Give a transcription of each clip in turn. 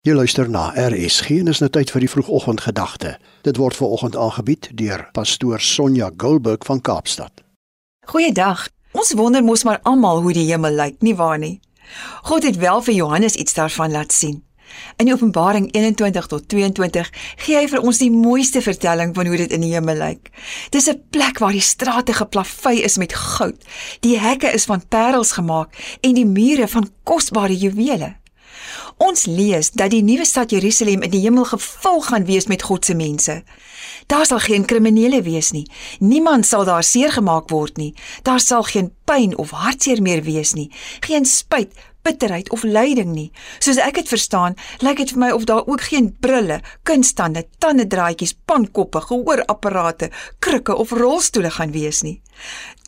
Jy luister na RSG en is nou tyd vir die vroegoggendgedagte. Dit word ver oggend aangebied deur pastoor Sonja Gulberg van Kaapstad. Goeiedag. Ons wonder mos maar almal hoe die hemel lyk, nie waar nie? God het wel vir Johannes iets daarvan laat sien. In Openbaring 21 tot 22 gee hy vir ons die mooiste vertelling van hoe dit in die hemel lyk. Dis 'n plek waar die strate geplavei is met goud. Die hekke is van parels gemaak en die mure van kosbare juwele. Ons lees dat die nuwe stad Jerusalem in die hemel gevul gaan wees met God se mense. Daar sal geen kriminele wees nie. Niemand sal daar seer gemaak word nie. Daar sal geen pyn of hartseer meer wees nie. Geen spyt, bitterheid of lyding nie. Soos ek dit verstaan, lyk dit vir my of daar ook geen brille, kunstande, tandedraadjies, pankoppe, gehoorapparate, krikke of rolstoele gaan wees nie.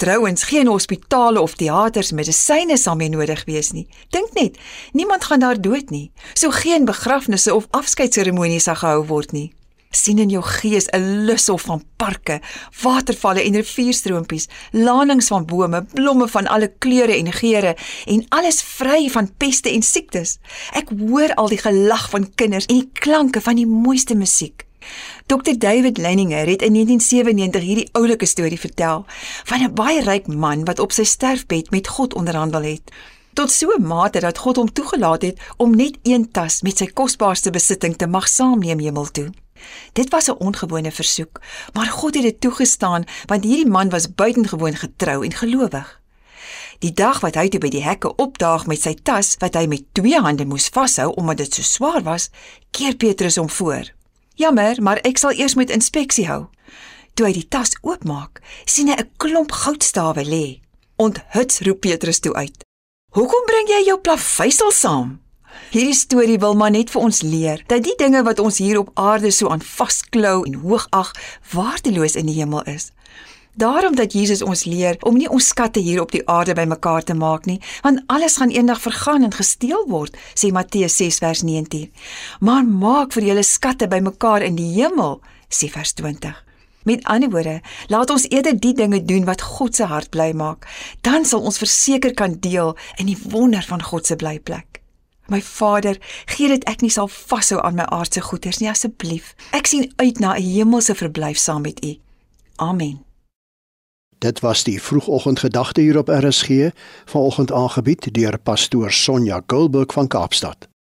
Trouwens, geen hospitale of teaters medisyne sal meer nodig wees nie. Dink net, niemand gaan daar dood nie. So geen begrafnisse of afskeidsseremonies sal gehou word nie sien in jou gees 'n lushof van parke, watervalle en rivierstroompies, lanings van bome, blomme van alle kleure en geure en alles vry van peste en siektes. Ek hoor al die gelag van kinders en die klanke van die mooiste musiek. Dr David Leininger het in 1997 hierdie oulike storie vertel van 'n baie ryk man wat op sy sterfbed met God onderhandel het. Tot so 'n mate dat God hom toegelaat het om net een tas met sy kosbaarste besitting te mag saamneem hemel toe. Dit was 'n ongewone versoek, maar God het dit toegestaan want hierdie man was buitengewoon getrou en gelowig. Die dag wat hy toe by die hekke opdaag met sy tas wat hy met twee hande moes vashou omdat dit so swaar was, keer Petrus hom voor. "Jammer, maar ek sal eers met inspeksie hou." Toe hy die tas oopmaak, sien hy 'n klomp goudstawe lê. "Onthuts," roep Petrus toe uit. "Hoekom bring jy jou plaveisel saam?" Hierdie storie wil maar net vir ons leer dat die dinge wat ons hier op aarde so aan vasklou en hoogag, waardeloos in die hemel is. Daarom dat Jesus ons leer om nie ons skatte hier op die aarde bymekaar te maak nie, want alles gaan eendag vergaan en gesteel word, sê Matteus 6 vers 19. Maar maak vir julle skatte bymekaar in die hemel, sê vers 20. Met ander woorde, laat ons eerder die dinge doen wat God se hart bly maak, dan sal ons verseker kan deel in die wonder van God se blyplek. My Vader, gee dit ek nie sal vashou aan my aardse goederes nie asseblief. Ek sien uit na 'n hemelse verblyf saam met U. Amen. Dit was die vroegoggendgedagte hier op RSG, vanoggend aangebied deur pastoor Sonja Gulberg van Kaapstad.